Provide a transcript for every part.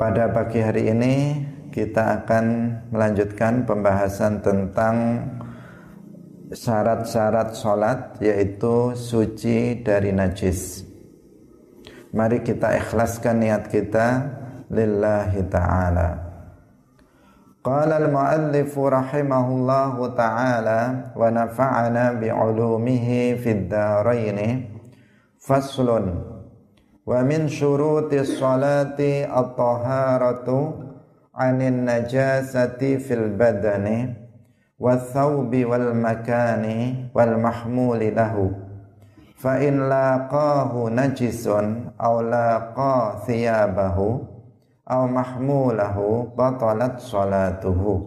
Pada pagi hari ini kita akan melanjutkan pembahasan tentang syarat-syarat sholat yaitu suci dari najis. Mari kita ikhlaskan niat kita lillahi ta'ala. Qala al-muallif rahimahullahu ta'ala wa nafa'ana bi'ulumihi fid dharain faslun Wa min syuruti salati at-taharatu anin najasati fil badani wa thawbi wal makani wal mahmuli lahu. Fa in laqahu najisun aw laqa thiyabahu aw mahmulahu batalat salatuhu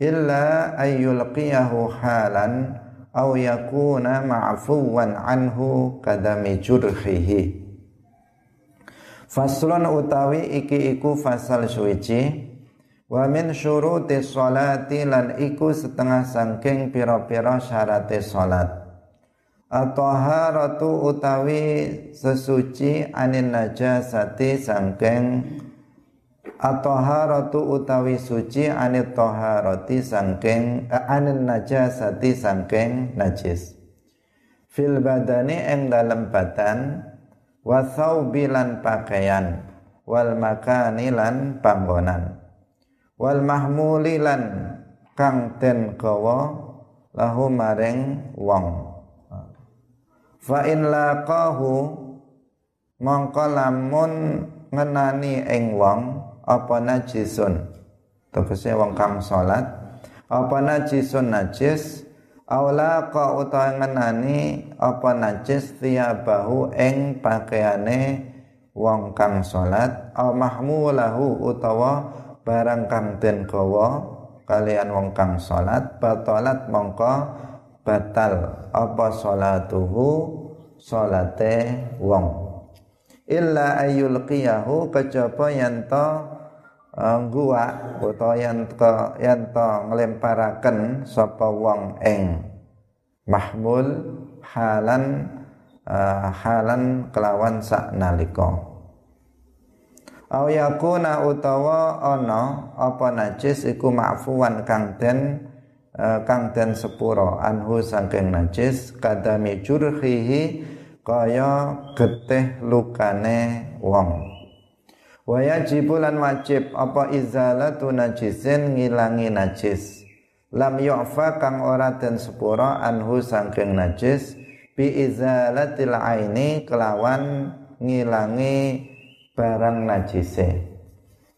illa ayyulqiyahu halan aw yakuna ma'fuwan anhu kadami jurhihi Faslun utawi iki iku fasal suci Wa min syuruti sholati lan iku setengah sangking piro-piro syarate sholat. At-taharatu utawi sesuci anin najasati sangking At-taharatu utawi suci anit taharati sangking eh, anin najasati sangking najis. Fil badani eng dalam badan wa bilan pakaian wal makani lan panggonan wal mahmuli lan kang ten kawa lahu maring wong. Fa in laqahu mongko lamun ngenani ing wong apa najisun? Tegese wong kang salat apa najisun najis Aula ka utawa ngenani apa najis thiyabahu ing pakaiane wong kang salat au mahmulahu utawa barang kang den gawa kalian wong kang salat batalat mongko batal apa salatuhu salate wong. Illa ayyulqiyahu kejaba yen gua utawa yen to to nglemparaken sapa wong ing mahmul halan uh, halan kelawan sak nalika. Aw yakuna utawa ana apa najis iku ma'fuwan kang den uh, kang den sepuro anhu saking najis kadami jurhihi kaya getih lukane wong. Wa yajibu lan wajib apa izalatu najisin ngilangi najis. Lam yu'fa kang ora den sepura anhu saking najis bi izalatil aini kelawan ngilangi barang najise.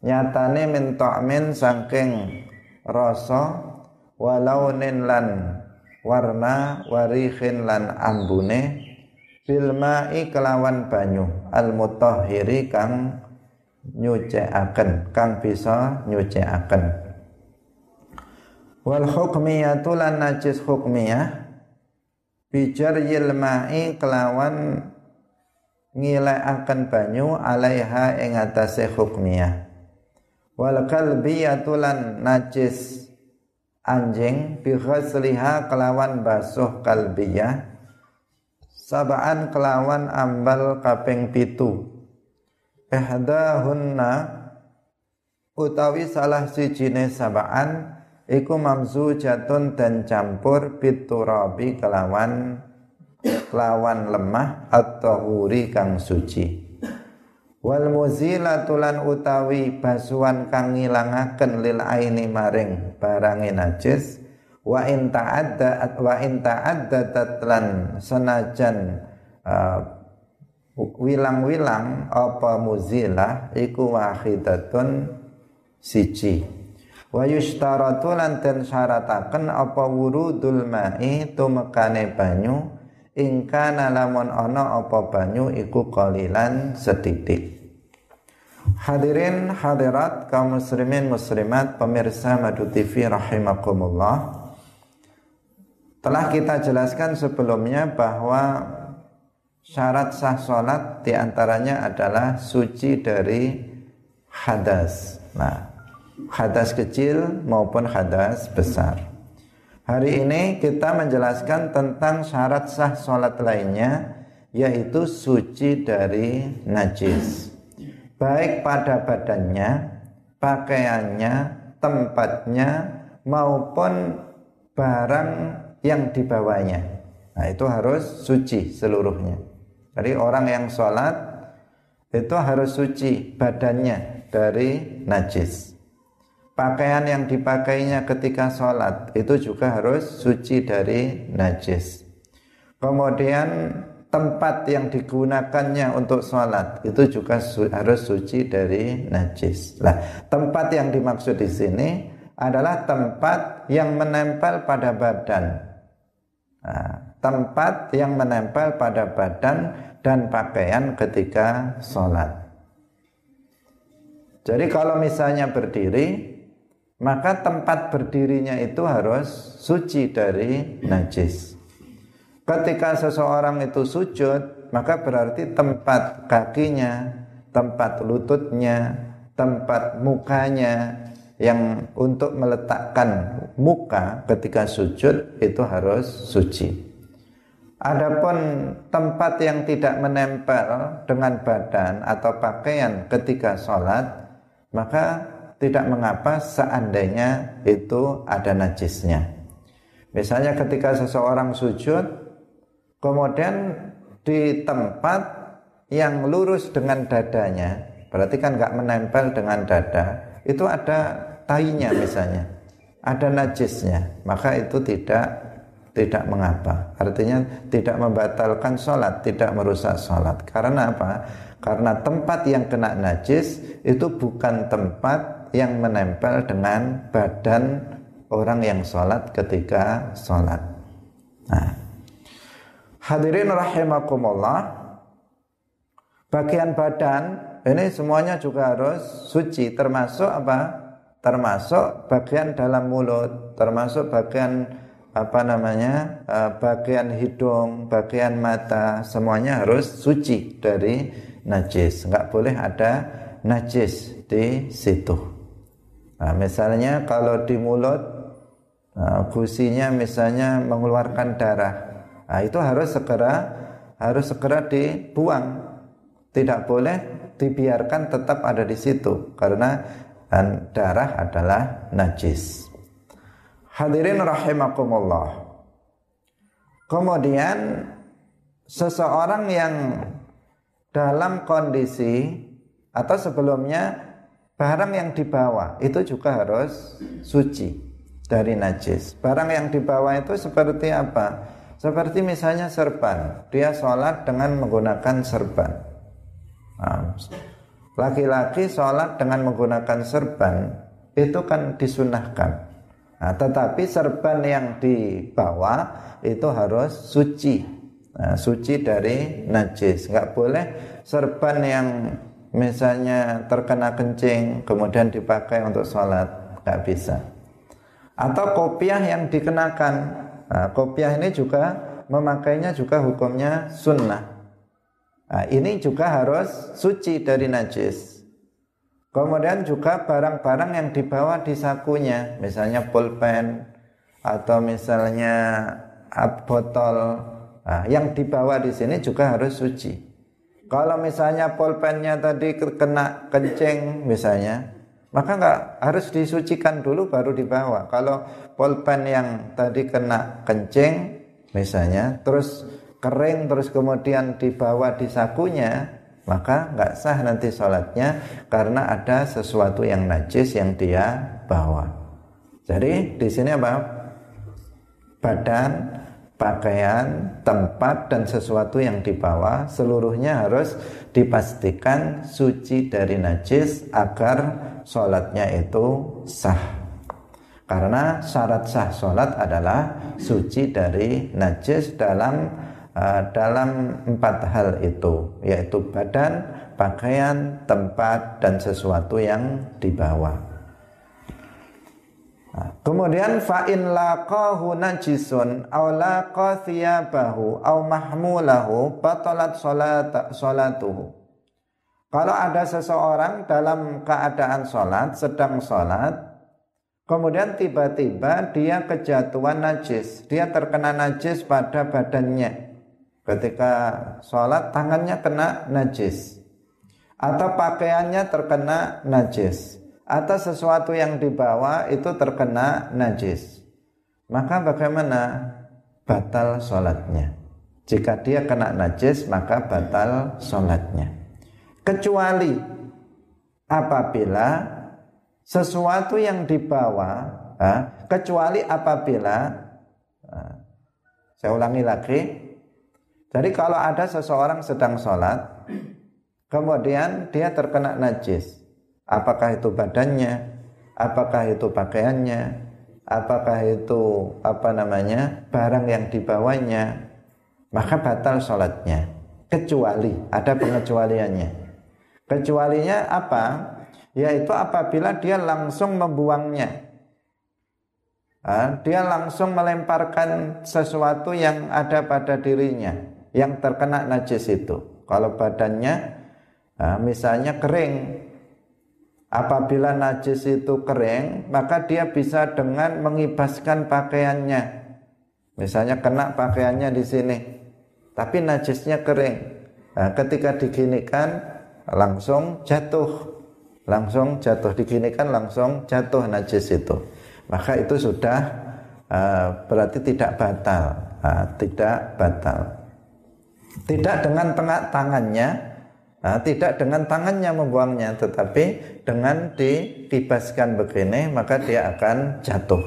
Nyatane min ta'min saking rasa walaunin lan warna warihin lan ambune bil ma'i kelawan banyu al mutahhiri kang nyucikaken kang bisa nyucikaken wal hukmiyatu lan najis hukmiyah bijar yilmai kelawan ngilekaken banyu alaiha ing atase hukmiyah wal kalbiyatu lan najis anjing bi ghasliha kelawan basuh kalbiyah sabaan kelawan ambal kaping pitu. Ihdahunna utawi salah sijine sabaan iku mamzujatun dan campur biturabi kelawan kelawan lemah atau huri kang suci. Wal muzilatulan utawi basuhan kang ngilangaken lil aini maring barange najis wa in ta'adda wa in ta'addadat lan senajan uh, wilang-wilang apa muzilah iku wahidatun siji wa yushtaratu lan den syarataken apa wurudul ma'i tumekane banyu. Ingkana lamun ana apa banyu iku qalilan setitik Hadirin hadirat kaum muslimin muslimat pemirsa Madu TV rahimakumullah. Telah kita jelaskan sebelumnya bahwa syarat sah sholat di antaranya adalah suci dari hadas. Nah, hadas kecil maupun hadas besar. Hari ini kita menjelaskan tentang syarat sah sholat lainnya yaitu suci dari najis. baik pada badannya, pakaiannya, tempatnya maupun barang yang dibawanya. Nah, itu harus suci seluruhnya. Jadi orang yang sholat itu harus suci badannya dari najis. Pakaian yang dipakainya ketika sholat itu juga harus suci dari najis. Kemudian tempat yang digunakannya untuk sholat itu juga su harus suci dari najis. Nah, tempat yang dimaksud di sini adalah tempat yang menempel pada badan. Nah, tempat yang menempel pada badan dan pakaian ketika sholat. Jadi kalau misalnya berdiri, maka tempat berdirinya itu harus suci dari najis. Ketika seseorang itu sujud, maka berarti tempat kakinya, tempat lututnya, tempat mukanya yang untuk meletakkan muka ketika sujud itu harus suci. Adapun tempat yang tidak menempel dengan badan atau pakaian ketika sholat, maka tidak mengapa seandainya itu ada najisnya. Misalnya ketika seseorang sujud, kemudian di tempat yang lurus dengan dadanya, berarti kan nggak menempel dengan dada, itu ada tainya misalnya, ada najisnya, maka itu tidak tidak mengapa. Artinya tidak membatalkan sholat, tidak merusak sholat. Karena apa? Karena tempat yang kena najis itu bukan tempat yang menempel dengan badan orang yang sholat ketika sholat. Nah, hadirin rahimakumullah, bagian badan ini semuanya juga harus suci, termasuk apa? Termasuk bagian dalam mulut, termasuk bagian apa namanya? Eh, bagian hidung, bagian mata, semuanya harus suci dari najis. Enggak boleh ada najis di situ. Nah, misalnya kalau di mulut nah, gusinya misalnya mengeluarkan darah, nah, itu harus segera harus segera dibuang. Tidak boleh dibiarkan tetap ada di situ karena dan darah adalah najis. Hadirin rahimakumullah. Kemudian seseorang yang dalam kondisi atau sebelumnya Barang yang dibawa itu juga harus suci dari najis. Barang yang dibawa itu seperti apa? Seperti misalnya serban. Dia sholat dengan menggunakan serban. Nah, laki-laki sholat dengan menggunakan serban itu kan disunahkan. Nah, tetapi serban yang dibawa itu harus suci. Nah, suci dari najis. Enggak boleh serban yang misalnya terkena kencing kemudian dipakai untuk sholat nggak bisa. Atau kopiah yang dikenakan. Nah, kopiah ini juga memakainya juga hukumnya sunnah. Nah, ini juga harus suci dari najis. Kemudian juga barang-barang yang dibawa di sakunya misalnya pulpen atau misalnya botol. Nah, yang dibawa di sini juga harus suci kalau misalnya pulpennya tadi kena kencing misalnya, maka nggak harus disucikan dulu baru dibawa. Kalau pulpen yang tadi kena kencing misalnya, terus kering terus kemudian dibawa di sakunya, maka nggak sah nanti sholatnya karena ada sesuatu yang najis yang dia bawa. Jadi di sini apa? Badan pakaian, tempat dan sesuatu yang dibawa seluruhnya harus dipastikan suci dari najis agar sholatnya itu sah. Karena syarat sah sholat adalah suci dari najis dalam uh, dalam empat hal itu, yaitu badan, pakaian, tempat dan sesuatu yang dibawa. Kemudian fa in laqahu najisun aw laqa thiyabahu aw mahmulahu batalat. Kalau ada seseorang dalam keadaan salat, sedang salat, kemudian tiba-tiba dia kejatuhan najis, dia terkena najis pada badannya. Ketika salat tangannya kena najis. atau pakaiannya terkena najis atau sesuatu yang dibawa itu terkena najis. Maka bagaimana? Batal sholatnya. Jika dia kena najis maka batal sholatnya. Kecuali apabila sesuatu yang dibawa kecuali apabila saya ulangi lagi. Jadi kalau ada seseorang sedang sholat Kemudian dia terkena najis. Apakah itu badannya? Apakah itu pakaiannya? Apakah itu apa namanya barang yang dibawanya? Maka batal sholatnya. Kecuali ada pengecualiannya. Kecualinya apa? Yaitu apabila dia langsung membuangnya. dia langsung melemparkan sesuatu yang ada pada dirinya yang terkena najis itu. Kalau badannya misalnya kering. Apabila najis itu kering, maka dia bisa dengan mengibaskan pakaiannya. Misalnya kena pakaiannya di sini, tapi najisnya kering. Nah, ketika diginikan langsung jatuh. Langsung jatuh diginikan langsung jatuh najis itu. Maka itu sudah uh, berarti tidak batal, uh, tidak batal. Tidak dengan tengah tangannya Nah, tidak dengan tangannya membuangnya, tetapi dengan dikibaskan begini, maka dia akan jatuh.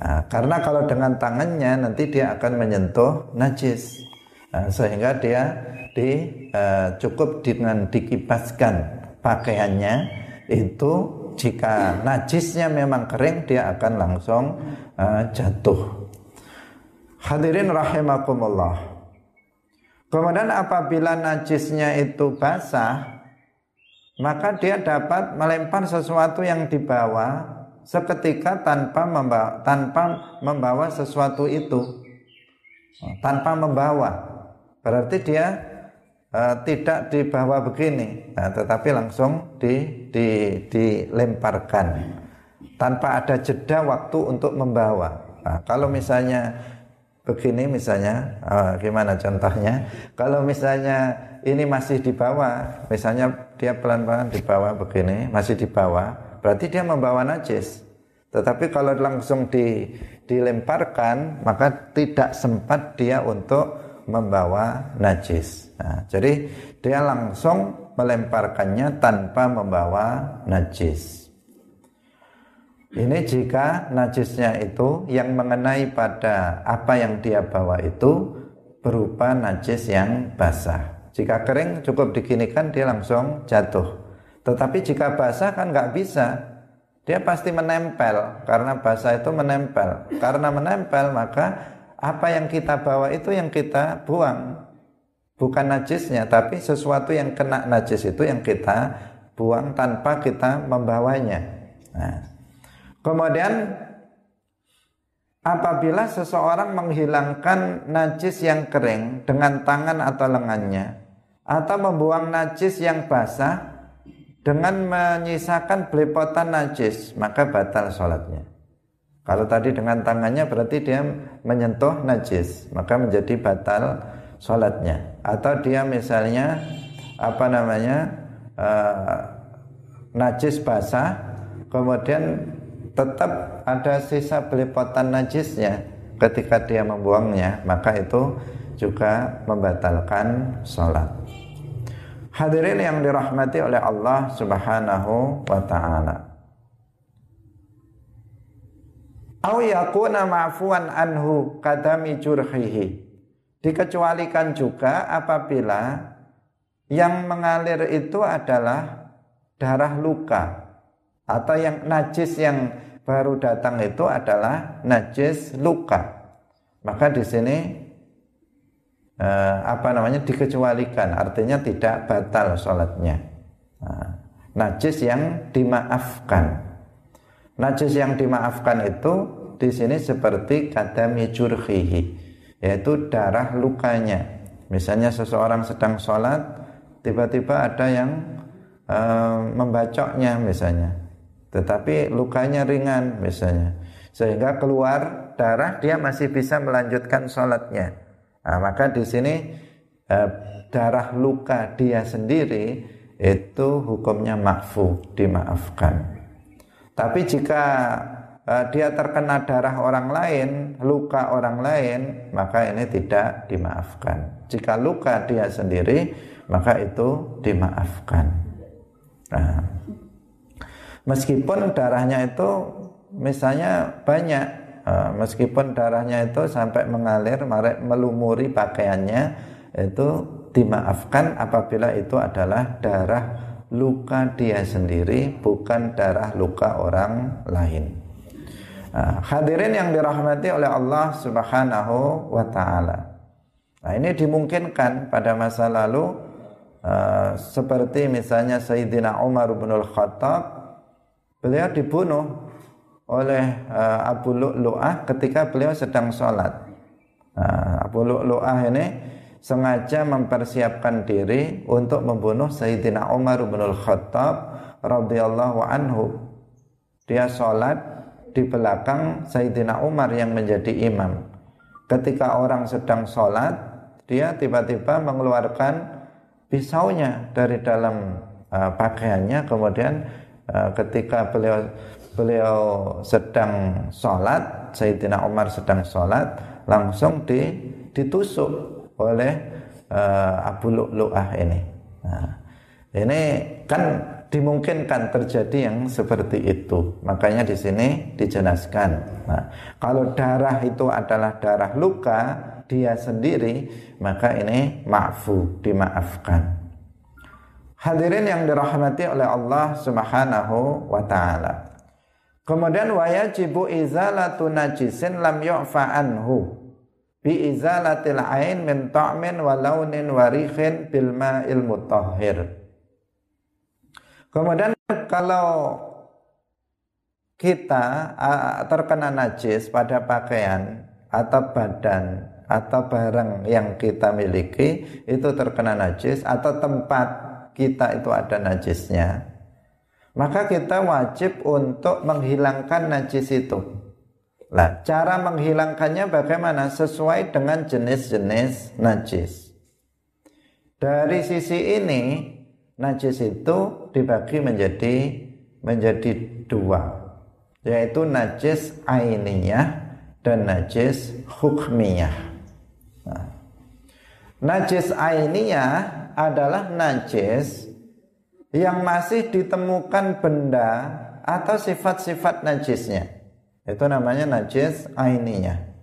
Nah, karena kalau dengan tangannya nanti dia akan menyentuh najis, nah, sehingga dia di, uh, cukup dengan dikibaskan pakaiannya itu jika najisnya memang kering dia akan langsung uh, jatuh. Hadirin rahimakumullah. Kemudian apabila najisnya itu basah, maka dia dapat melempar sesuatu yang dibawa seketika tanpa membawa, tanpa membawa sesuatu itu. Tanpa membawa. Berarti dia uh, tidak dibawa begini, nah, tetapi langsung di, di, dilemparkan tanpa ada jeda waktu untuk membawa. Nah, kalau misalnya begini misalnya uh, gimana contohnya? Kalau misalnya ini masih di bawah misalnya dia pelan-pelan di bawah begini masih di bawah berarti dia membawa najis. Tetapi kalau langsung di, dilemparkan maka tidak sempat dia untuk membawa najis. Nah, jadi dia langsung melemparkannya tanpa membawa najis ini jika najisnya itu yang mengenai pada apa yang dia bawa itu berupa najis yang basah. Jika kering cukup diginikan dia langsung jatuh. Tetapi jika basah kan nggak bisa. Dia pasti menempel karena basah itu menempel. Karena menempel maka apa yang kita bawa itu yang kita buang. Bukan najisnya tapi sesuatu yang kena najis itu yang kita buang tanpa kita membawanya. Nah, Kemudian apabila seseorang menghilangkan najis yang kering dengan tangan atau lengannya atau membuang najis yang basah dengan menyisakan belepotan najis maka batal sholatnya. Kalau tadi dengan tangannya berarti dia menyentuh najis maka menjadi batal sholatnya. Atau dia misalnya apa namanya uh, najis basah kemudian tetap ada sisa belepotan najisnya ketika dia membuangnya. Maka itu juga membatalkan sholat. Hadirin yang dirahmati oleh Allah subhanahu wa ta'ala. Au yakuna ma'fuan anhu kadami jurhihi. Dikecualikan juga apabila yang mengalir itu adalah darah luka atau yang najis yang baru datang itu adalah najis luka. Maka di sini eh, apa namanya dikecualikan, artinya tidak batal sholatnya. Nah, najis yang dimaafkan. Najis yang dimaafkan itu di sini seperti kadami jurhihi, yaitu darah lukanya. Misalnya seseorang sedang sholat, tiba-tiba ada yang eh, membacoknya misalnya tetapi lukanya ringan misalnya sehingga keluar darah dia masih bisa melanjutkan sholatnya. Nah, maka di sini eh, darah luka dia sendiri itu hukumnya makfu dimaafkan. Tapi jika uh, dia terkena darah orang lain luka orang lain maka ini tidak dimaafkan. Jika luka dia sendiri maka itu dimaafkan. Nah, meskipun darahnya itu misalnya banyak uh, meskipun darahnya itu sampai mengalir melumuri pakaiannya itu dimaafkan apabila itu adalah darah luka dia sendiri bukan darah luka orang lain. Nah, hadirin yang dirahmati oleh Allah Subhanahu wa taala. Nah, ini dimungkinkan pada masa lalu uh, seperti misalnya Sayyidina Umar bin Al-Khattab beliau dibunuh oleh uh, Abu Lu'lu'ah ketika beliau sedang sholat. Nah, Abu Lu'lu'ah ini sengaja mempersiapkan diri untuk membunuh Sayyidina Umar bin Al-Khattab radhiyallahu anhu. Dia sholat di belakang Sayyidina Umar yang menjadi imam. Ketika orang sedang sholat, dia tiba-tiba mengeluarkan pisaunya dari dalam uh, pakaiannya. Kemudian uh, ketika beliau beliau sedang sholat, Sayyidina Umar sedang sholat, langsung di, ditusuk oleh uh, Abu Lu'lu'ah ini. Nah, ini kan dimungkinkan terjadi yang seperti itu. Makanya di sini dijelaskan. Nah, kalau darah itu adalah darah luka dia sendiri, maka ini maafu, dimaafkan. Hadirin yang dirahmati oleh Allah Subhanahu wa taala. Kemudian wajibu izalatu najisin lam yu'fa anhu bi izalatil ain min ta'min wa launin wa rihin bil ma'il mutahhir. Kemudian kalau kita terkena najis pada pakaian atau badan atau barang yang kita miliki itu terkena najis atau tempat kita itu ada najisnya maka kita wajib untuk menghilangkan najis itu Nah, cara menghilangkannya bagaimana? Sesuai dengan jenis-jenis najis. Dari sisi ini, najis itu dibagi menjadi menjadi dua, yaitu najis ainiyah dan najis hukmiyah. Nah, najis ainiyah adalah najis yang masih ditemukan benda atau sifat-sifat najisnya. Itu namanya najis ainiyah.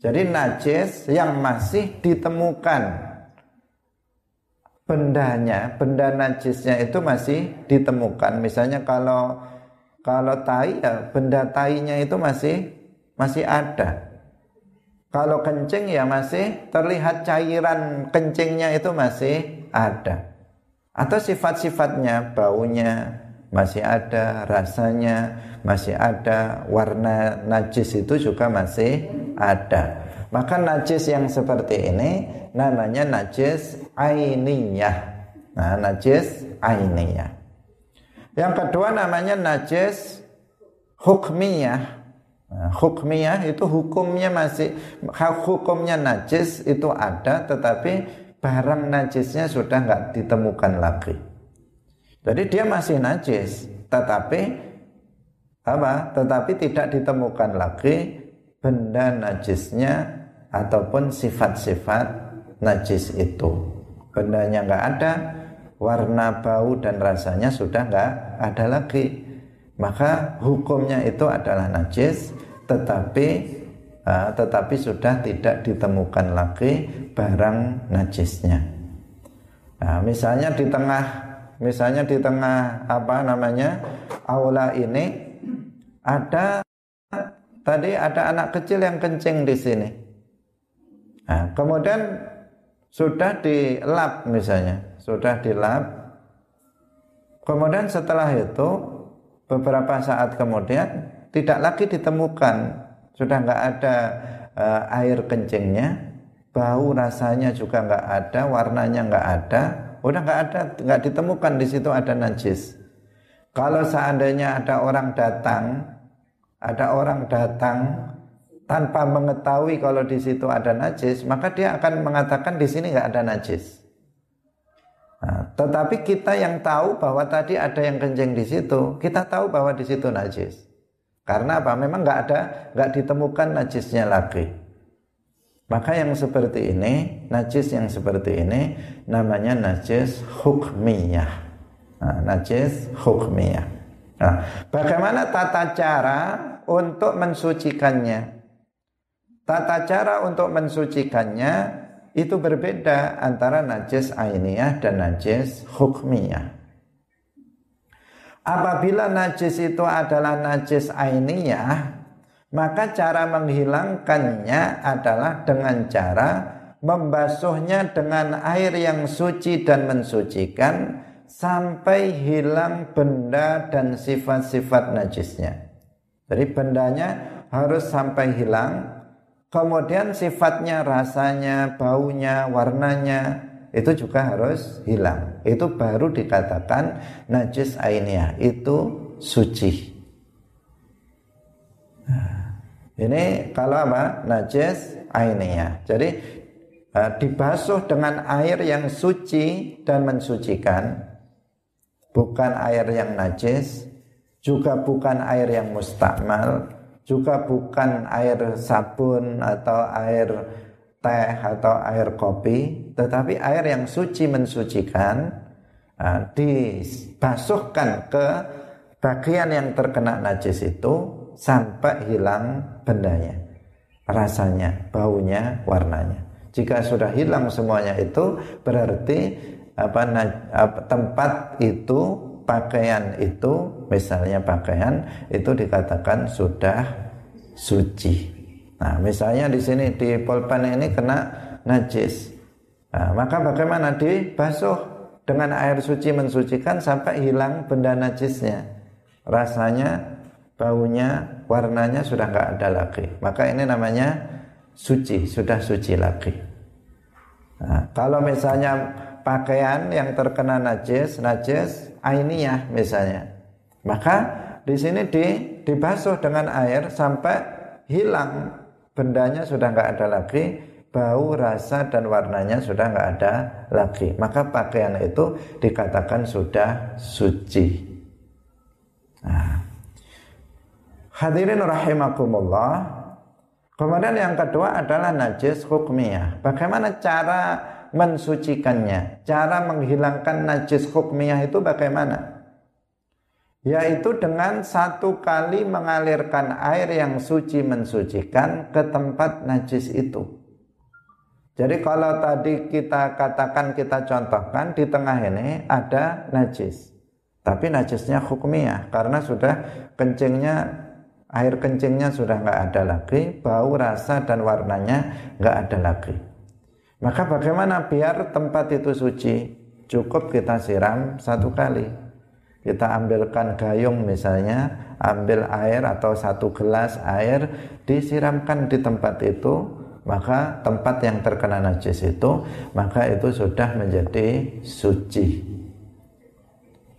Jadi najis yang masih ditemukan bendanya, benda najisnya itu masih ditemukan. Misalnya kalau kalau tai ya benda tainya itu masih masih ada. Kalau kencing ya masih terlihat cairan kencingnya itu masih ada. Atau sifat-sifatnya, baunya masih ada, rasanya masih ada, warna najis itu juga masih ada. Maka najis yang seperti ini namanya najis ainiyah. Nah, najis ainiyah. Yang kedua namanya najis hukmiyah. Nah, hukmiyah itu hukumnya masih hukumnya najis itu ada tetapi barang najisnya sudah nggak ditemukan lagi. Jadi dia masih najis tetapi apa? Tetapi tidak ditemukan lagi benda najisnya ataupun sifat-sifat najis itu. Bendanya nggak ada, warna bau dan rasanya sudah nggak ada lagi. Maka hukumnya itu adalah najis, tetapi uh, tetapi sudah tidak ditemukan lagi barang najisnya. Nah, misalnya di tengah misalnya di tengah apa namanya aula ini ada tadi ada anak kecil yang kencing di sini. Nah, kemudian sudah dilap misalnya, sudah dilap. Kemudian setelah itu beberapa saat kemudian tidak lagi ditemukan, sudah nggak ada uh, air kencingnya, bau rasanya juga nggak ada, warnanya nggak ada, udah nggak ada, nggak ditemukan di situ ada najis. Kalau seandainya ada orang datang ada orang datang tanpa mengetahui kalau di situ ada najis, maka dia akan mengatakan di sini nggak ada najis. Nah, tetapi kita yang tahu bahwa tadi ada yang kencing di situ, kita tahu bahwa di situ najis. Karena apa? Memang nggak ada, nggak ditemukan najisnya lagi. Maka yang seperti ini, najis yang seperti ini namanya najis hukmiyah. Nah, najis hukmiyah. Nah, bagaimana tata cara untuk mensucikannya? Tata cara untuk mensucikannya itu berbeda antara najis ainiyah dan najis hukmiyah. Apabila najis itu adalah najis ainiyah, maka cara menghilangkannya adalah dengan cara membasuhnya dengan air yang suci dan mensucikan sampai hilang benda dan sifat-sifat najisnya. Jadi bendanya harus sampai hilang, kemudian sifatnya, rasanya, baunya, warnanya itu juga harus hilang. Itu baru dikatakan najis ainiyah, itu suci. Ini kalau apa? Najis ainiyah. Jadi uh, dibasuh dengan air yang suci dan mensucikan. Bukan air yang najis, juga bukan air yang mustakmal, juga bukan air sabun atau air teh atau air kopi, tetapi air yang suci mensucikan uh, dibasuhkan ke bagian yang terkena najis itu sampai hilang bendanya, rasanya, baunya, warnanya. Jika sudah hilang semuanya itu berarti apa, apa tempat itu pakaian itu misalnya pakaian itu dikatakan sudah suci. Nah, misalnya di sini di pulpen ini kena najis. Nah, maka bagaimana dibasuh dengan air suci mensucikan sampai hilang benda najisnya. Rasanya baunya, warnanya sudah nggak ada lagi. Maka ini namanya suci, sudah suci lagi. Nah, kalau misalnya pakaian yang terkena najis, najis ainiyah misalnya, maka di sini di, dibasuh dengan air sampai hilang bendanya sudah nggak ada lagi, bau, rasa dan warnanya sudah nggak ada lagi. Maka pakaian itu dikatakan sudah suci. Nah, Hadirin rahimakumullah. Kemudian yang kedua adalah najis hukmiyah. Bagaimana cara mensucikannya? Cara menghilangkan najis hukmiyah itu bagaimana? Yaitu dengan satu kali mengalirkan air yang suci mensucikan ke tempat najis itu. Jadi kalau tadi kita katakan kita contohkan di tengah ini ada najis. Tapi najisnya hukmiyah karena sudah kencingnya air kencingnya sudah nggak ada lagi, bau, rasa dan warnanya nggak ada lagi. Maka bagaimana biar tempat itu suci? Cukup kita siram satu kali. Kita ambilkan gayung misalnya, ambil air atau satu gelas air, disiramkan di tempat itu, maka tempat yang terkena najis itu, maka itu sudah menjadi suci.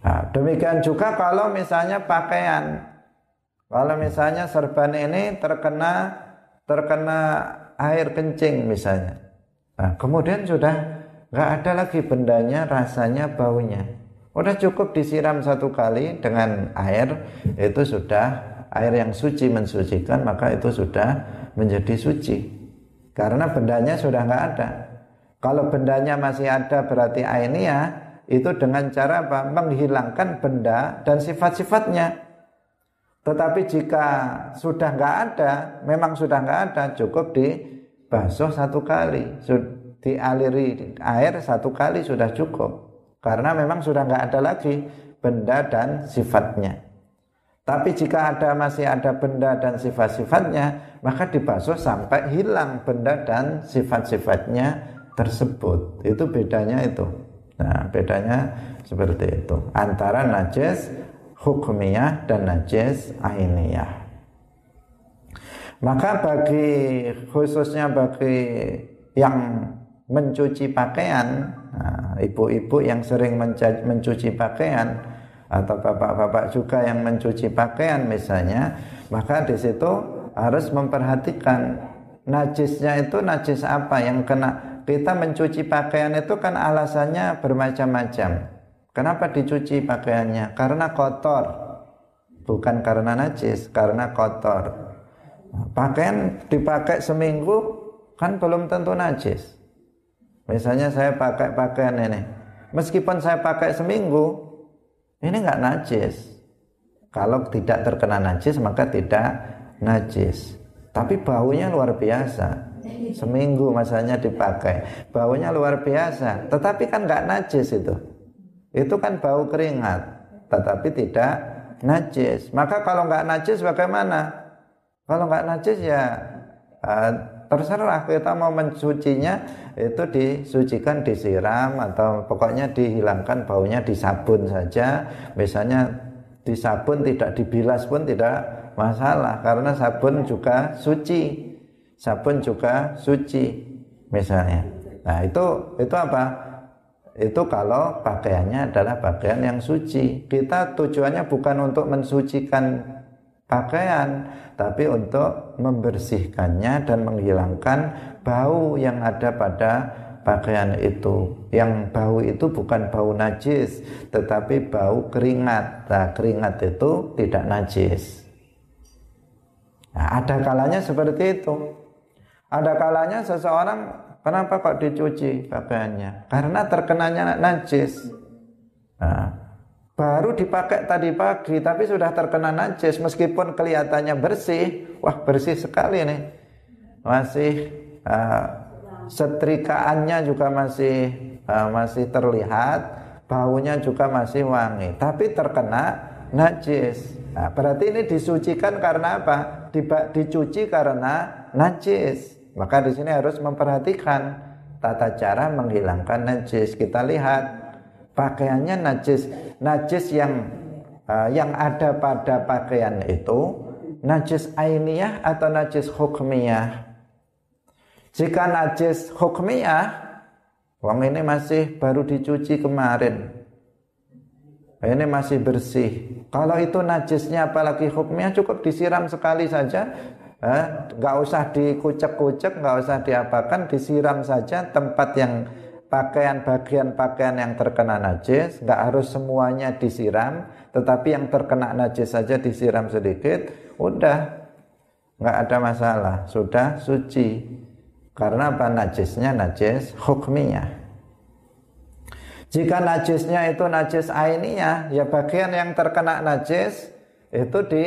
Nah, demikian juga kalau misalnya pakaian kalau misalnya serban ini terkena terkena air kencing misalnya, nah, kemudian sudah nggak ada lagi bendanya, rasanya, baunya. Udah cukup disiram satu kali dengan air, itu sudah air yang suci mensucikan, maka itu sudah menjadi suci. Karena bendanya sudah nggak ada. Kalau bendanya masih ada berarti ainiyah, itu dengan cara apa? Menghilangkan benda dan sifat-sifatnya. Tetapi jika sudah nggak ada, memang sudah nggak ada, cukup dibasuh satu kali, dialiri air satu kali sudah cukup. Karena memang sudah nggak ada lagi benda dan sifatnya. Tapi jika ada masih ada benda dan sifat-sifatnya, maka dibasuh sampai hilang benda dan sifat-sifatnya tersebut. Itu bedanya itu. Nah, bedanya seperti itu. Antara najis hukmiyah dan najis ainiyah. Maka bagi khususnya bagi yang mencuci pakaian, nah, ibu-ibu yang sering mencuci pakaian atau bapak-bapak juga yang mencuci pakaian misalnya, maka di situ harus memperhatikan najisnya itu najis apa yang kena kita mencuci pakaian itu kan alasannya bermacam-macam. Kenapa dicuci pakaiannya? Karena kotor. Bukan karena najis, karena kotor. Pakaian dipakai seminggu kan belum tentu najis. Misalnya saya pakai pakaian ini. Meskipun saya pakai seminggu, ini nggak najis. Kalau tidak terkena najis maka tidak najis. Tapi baunya luar biasa. Seminggu masanya dipakai. Baunya luar biasa. Tetapi kan nggak najis itu itu kan bau keringat tetapi tidak najis maka kalau nggak najis bagaimana kalau nggak najis ya uh, terserah kita mau mencucinya itu disucikan disiram atau pokoknya dihilangkan baunya di sabun saja. Misalnya di sabun tidak dibilas pun tidak masalah karena sabun juga suci. Sabun juga suci misalnya. Nah itu itu apa? Itu kalau pakaiannya adalah pakaian yang suci. Kita tujuannya bukan untuk mensucikan pakaian, tapi untuk membersihkannya dan menghilangkan bau yang ada pada pakaian itu. Yang bau itu bukan bau najis, tetapi bau keringat. Nah, keringat itu tidak najis. Nah, ada kalanya seperti itu. Ada kalanya seseorang Kenapa kok dicuci pakaiannya? Karena terkenanya najis. Nah, baru dipakai tadi pagi tapi sudah terkena najis meskipun kelihatannya bersih. Wah, bersih sekali nih. Masih uh, setrikaannya juga masih uh, masih terlihat, baunya juga masih wangi, tapi terkena najis. Nah, berarti ini disucikan karena apa? dicuci karena najis. Maka di sini harus memperhatikan tata cara menghilangkan najis. Kita lihat pakaiannya najis, najis yang uh, yang ada pada pakaian itu najis ainiyah atau najis hukmiyah. Jika najis hukmiyah, wong ini masih baru dicuci kemarin. Ini masih bersih. Kalau itu najisnya apalagi hukmiyah cukup disiram sekali saja eh, nggak usah dikucek-kucek, nggak usah diapakan, disiram saja tempat yang pakaian bagian pakaian yang terkena najis, nggak harus semuanya disiram, tetapi yang terkena najis saja disiram sedikit, udah nggak ada masalah, sudah suci. Karena apa najisnya najis hukmiyah. Jika najisnya itu najis ainiyah, ya bagian yang terkena najis itu di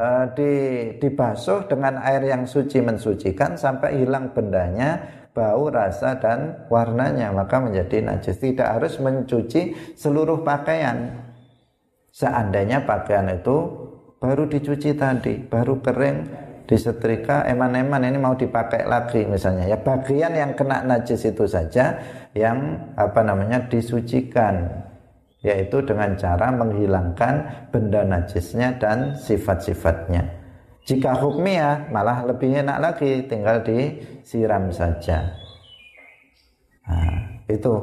uh, di, dibasuh dengan air yang suci mensucikan sampai hilang bendanya, bau, rasa dan warnanya maka menjadi najis. Tidak harus mencuci seluruh pakaian. Seandainya pakaian itu baru dicuci tadi, baru kering, disetrika, eman-eman ini mau dipakai lagi misalnya. Ya bagian yang kena najis itu saja yang apa namanya disucikan yaitu dengan cara menghilangkan benda najisnya dan sifat-sifatnya. Jika hukmiyah malah lebih enak lagi, tinggal disiram saja. Nah, itu.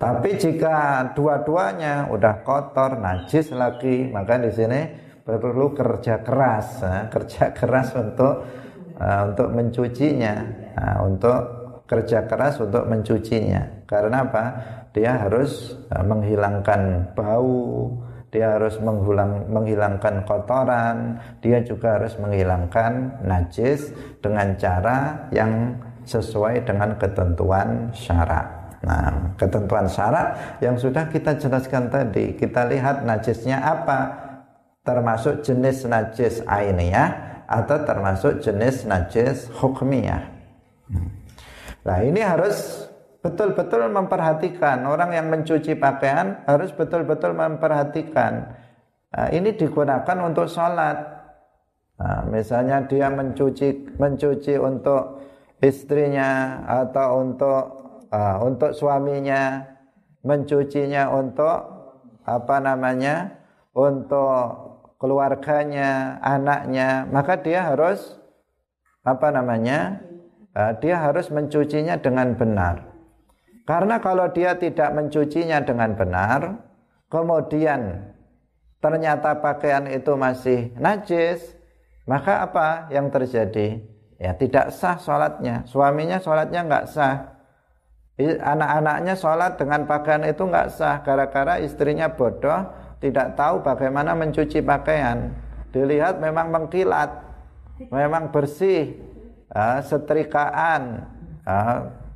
Tapi jika dua-duanya udah kotor, najis lagi, maka di sini perlu kerja keras, nah, kerja keras untuk uh, untuk mencucinya, nah, untuk kerja keras untuk mencucinya. Karena apa? dia harus uh, menghilangkan bau, dia harus menghilang, menghilangkan kotoran, dia juga harus menghilangkan najis dengan cara yang sesuai dengan ketentuan syarat. Nah, ketentuan syarat yang sudah kita jelaskan tadi, kita lihat najisnya apa, termasuk jenis najis ainiyah atau termasuk jenis najis hukmiyah. Nah, ini harus betul-betul memperhatikan. Orang yang mencuci pakaian harus betul-betul memperhatikan. Nah, ini digunakan untuk sholat. Nah, misalnya dia mencuci mencuci untuk istrinya atau untuk uh, untuk suaminya mencucinya untuk apa namanya untuk keluarganya anaknya maka dia harus apa namanya uh, dia harus mencucinya dengan benar karena kalau dia tidak mencucinya dengan benar, kemudian ternyata pakaian itu masih najis, maka apa yang terjadi? ya tidak sah sholatnya. Suaminya sholatnya nggak sah. Anak-anaknya sholat dengan pakaian itu nggak sah. Gara-gara istrinya bodoh tidak tahu bagaimana mencuci pakaian. Dilihat memang mengkilat memang bersih uh, setrikaan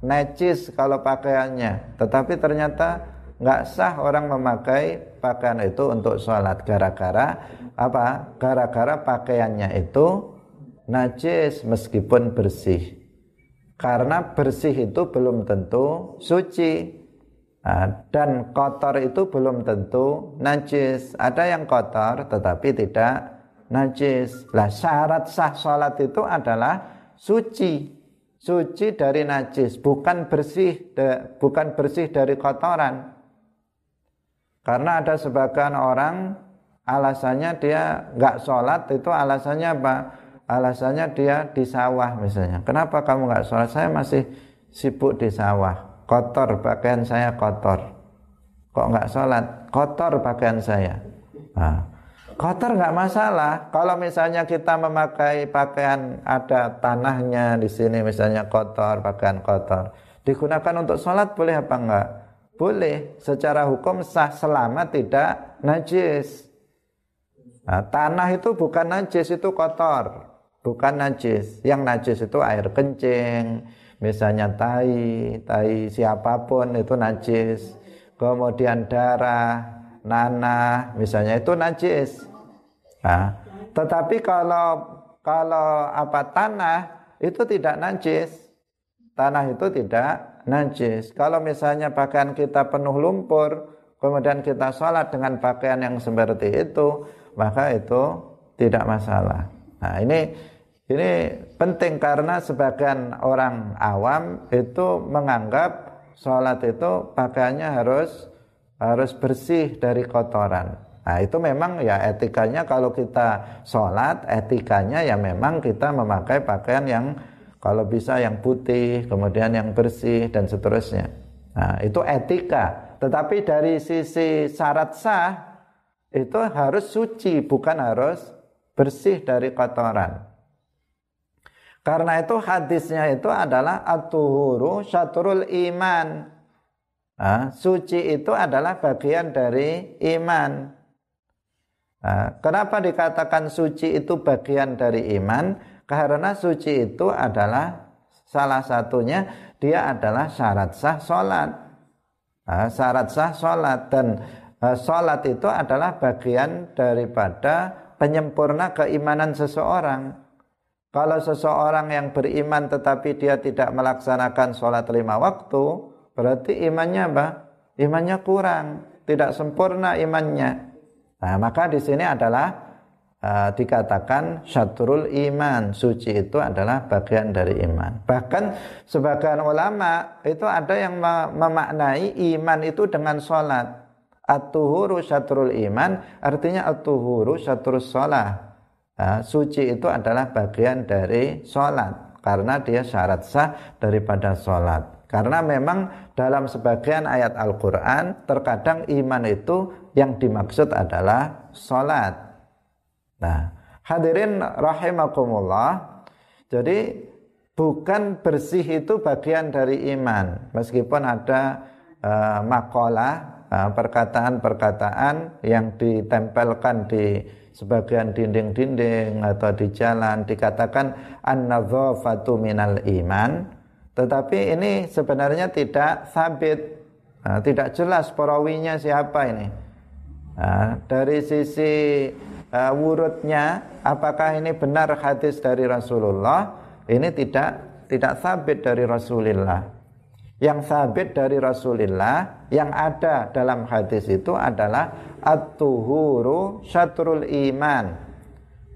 necis kalau pakaiannya. Tetapi ternyata nggak sah orang memakai pakaian itu untuk sholat. Gara-gara apa? Gara-gara pakaiannya itu najis meskipun bersih. Karena bersih itu belum tentu suci. Nah, dan kotor itu belum tentu najis. Ada yang kotor tetapi tidak najis. Lah syarat sah sholat itu adalah suci suci dari najis bukan bersih bukan bersih dari kotoran. Karena ada sebagian orang alasannya dia nggak sholat itu alasannya apa? Alasannya dia di sawah misalnya. Kenapa kamu nggak sholat? Saya masih sibuk di sawah. Kotor pakaian saya kotor. Kok nggak sholat? Kotor pakaian saya. Nah, kotor nggak masalah. Kalau misalnya kita memakai pakaian ada tanahnya di sini misalnya kotor, pakaian kotor, digunakan untuk sholat boleh apa enggak? Boleh. Secara hukum sah selama tidak najis. Nah, tanah itu bukan najis itu kotor, bukan najis. Yang najis itu air kencing, misalnya tai, tai siapa pun itu najis. Kemudian darah, nanah misalnya itu najis. Nah, tetapi kalau kalau apa tanah itu tidak najis. Tanah itu tidak najis. Kalau misalnya pakaian kita penuh lumpur, kemudian kita sholat dengan pakaian yang seperti itu, maka itu tidak masalah. Nah, ini ini penting karena sebagian orang awam itu menganggap sholat itu pakaiannya harus harus bersih dari kotoran. Nah itu memang ya etikanya kalau kita sholat etikanya ya memang kita memakai pakaian yang kalau bisa yang putih kemudian yang bersih dan seterusnya. Nah itu etika. Tetapi dari sisi syarat sah itu harus suci bukan harus bersih dari kotoran. Karena itu hadisnya itu adalah atuhuru syaturul iman. Nah, suci itu adalah bagian dari iman. Nah, kenapa dikatakan suci itu bagian dari iman? Karena suci itu adalah salah satunya dia adalah syarat sah sholat. Nah, syarat sah sholat dan uh, sholat itu adalah bagian daripada penyempurna keimanan seseorang. Kalau seseorang yang beriman tetapi dia tidak melaksanakan sholat lima waktu, berarti imannya apa? Imannya kurang, tidak sempurna imannya. Nah, maka di sini adalah uh, dikatakan syatrul iman, suci itu adalah bagian dari iman. Bahkan sebagian ulama itu ada yang memaknai iman itu dengan sholat. At-tuhuru syatrul iman artinya at-tuhuru syatrul sholat. Nah, suci itu adalah bagian dari sholat karena dia syarat sah daripada sholat. Karena memang dalam sebagian ayat Al-Quran terkadang iman itu yang dimaksud adalah sholat. Nah, hadirin rahimakumullah. Jadi bukan bersih itu bagian dari iman. Meskipun ada uh, makalah, uh, perkataan-perkataan yang ditempelkan di sebagian dinding-dinding atau di jalan dikatakan an-nadhafatu minal iman tetapi ini sebenarnya tidak sabit, nah, tidak jelas perawinya siapa ini. Nah, dari sisi uh, wurudnya, apakah ini benar hadis dari Rasulullah? Ini tidak tidak sabit dari Rasulullah. Yang sabit dari Rasulullah yang ada dalam hadis itu adalah at-tuhuru syatrul iman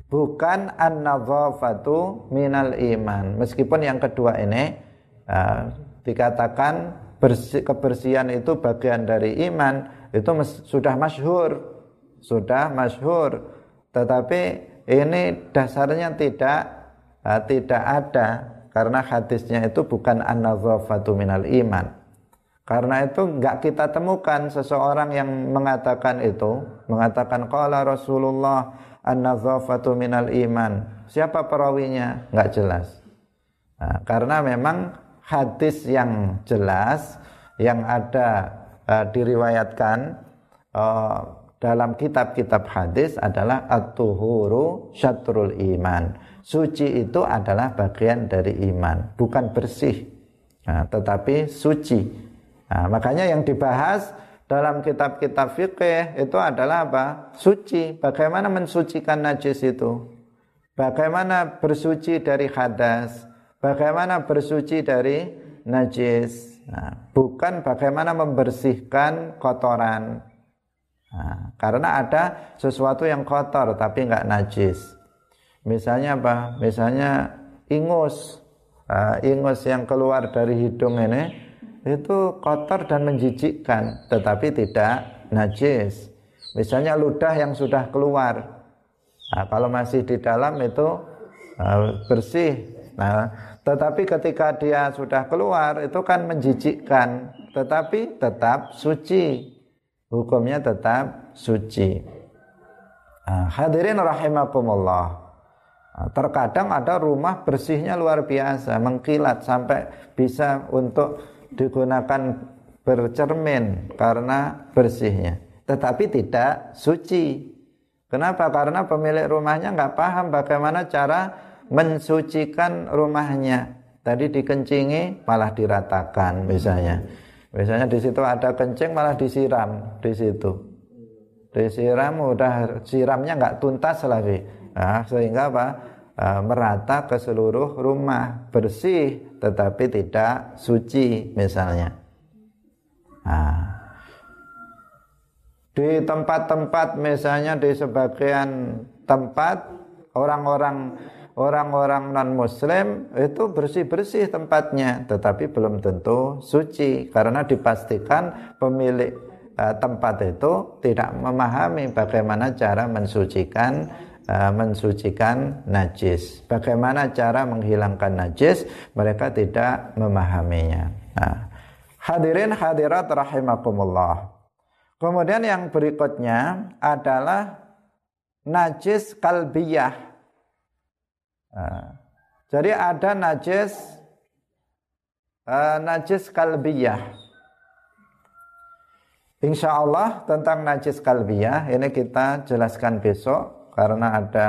bukan an-nadhafatu minal iman. Meskipun yang kedua ini Nah, dikatakan bersih, kebersihan itu bagian dari iman itu mes, sudah masyhur sudah masyhur. Tetapi ini dasarnya tidak uh, tidak ada karena hadisnya itu bukan an-nadzafatu minal iman. Karena itu enggak kita temukan seseorang yang mengatakan itu mengatakan qala Rasulullah an-nadzafatu minal iman. Siapa perawinya? Enggak jelas. Nah, karena memang hadis yang jelas yang ada uh, diriwayatkan uh, dalam kitab-kitab hadis adalah at-tuhuru syatrul iman. Suci itu adalah bagian dari iman, bukan bersih, nah, tetapi suci. Nah, makanya yang dibahas dalam kitab-kitab fikih itu adalah apa? Suci. Bagaimana mensucikan najis itu? Bagaimana bersuci dari hadas? Bagaimana bersuci dari najis? Nah, bukan bagaimana membersihkan kotoran. Nah, karena ada sesuatu yang kotor tapi nggak najis. Misalnya apa? Misalnya ingus. Nah, ingus yang keluar dari hidung ini itu kotor dan menjijikkan tetapi tidak najis. Misalnya ludah yang sudah keluar Nah, kalau masih di dalam itu uh, bersih. Nah, tetapi ketika dia sudah keluar itu kan menjijikkan, tetapi tetap suci. Hukumnya tetap suci. Nah, hadirin rahimakumullah. Nah, terkadang ada rumah bersihnya luar biasa, mengkilat sampai bisa untuk digunakan bercermin karena bersihnya. Tetapi tidak suci. Kenapa? Karena pemilik rumahnya nggak paham bagaimana cara mensucikan rumahnya. Tadi dikencingi malah diratakan misalnya. Misalnya di situ ada kencing malah disiram di situ. Disiram udah siramnya nggak tuntas lagi. Nah, sehingga apa? E, merata ke seluruh rumah bersih tetapi tidak suci misalnya. Nah, di tempat-tempat misalnya di sebagian tempat orang-orang orang-orang non muslim itu bersih-bersih tempatnya tetapi belum tentu suci karena dipastikan pemilik uh, tempat itu tidak memahami bagaimana cara mensucikan uh, mensucikan najis. Bagaimana cara menghilangkan najis mereka tidak memahaminya. Nah, hadirin hadirat rahimakumullah. Kemudian yang berikutnya adalah najis kalbiyah. Nah, jadi ada najis uh, najis kalbiyah. Insya Allah tentang najis kalbiyah ini kita jelaskan besok karena ada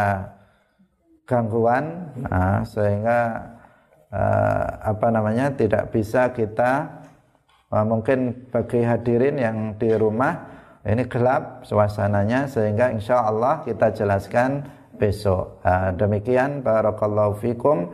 gangguan nah, sehingga uh, apa namanya tidak bisa kita uh, mungkin bagi hadirin yang di rumah ini gelap suasananya sehingga insya Allah kita jelaskan besok. Uh, demikian barakallahu fikum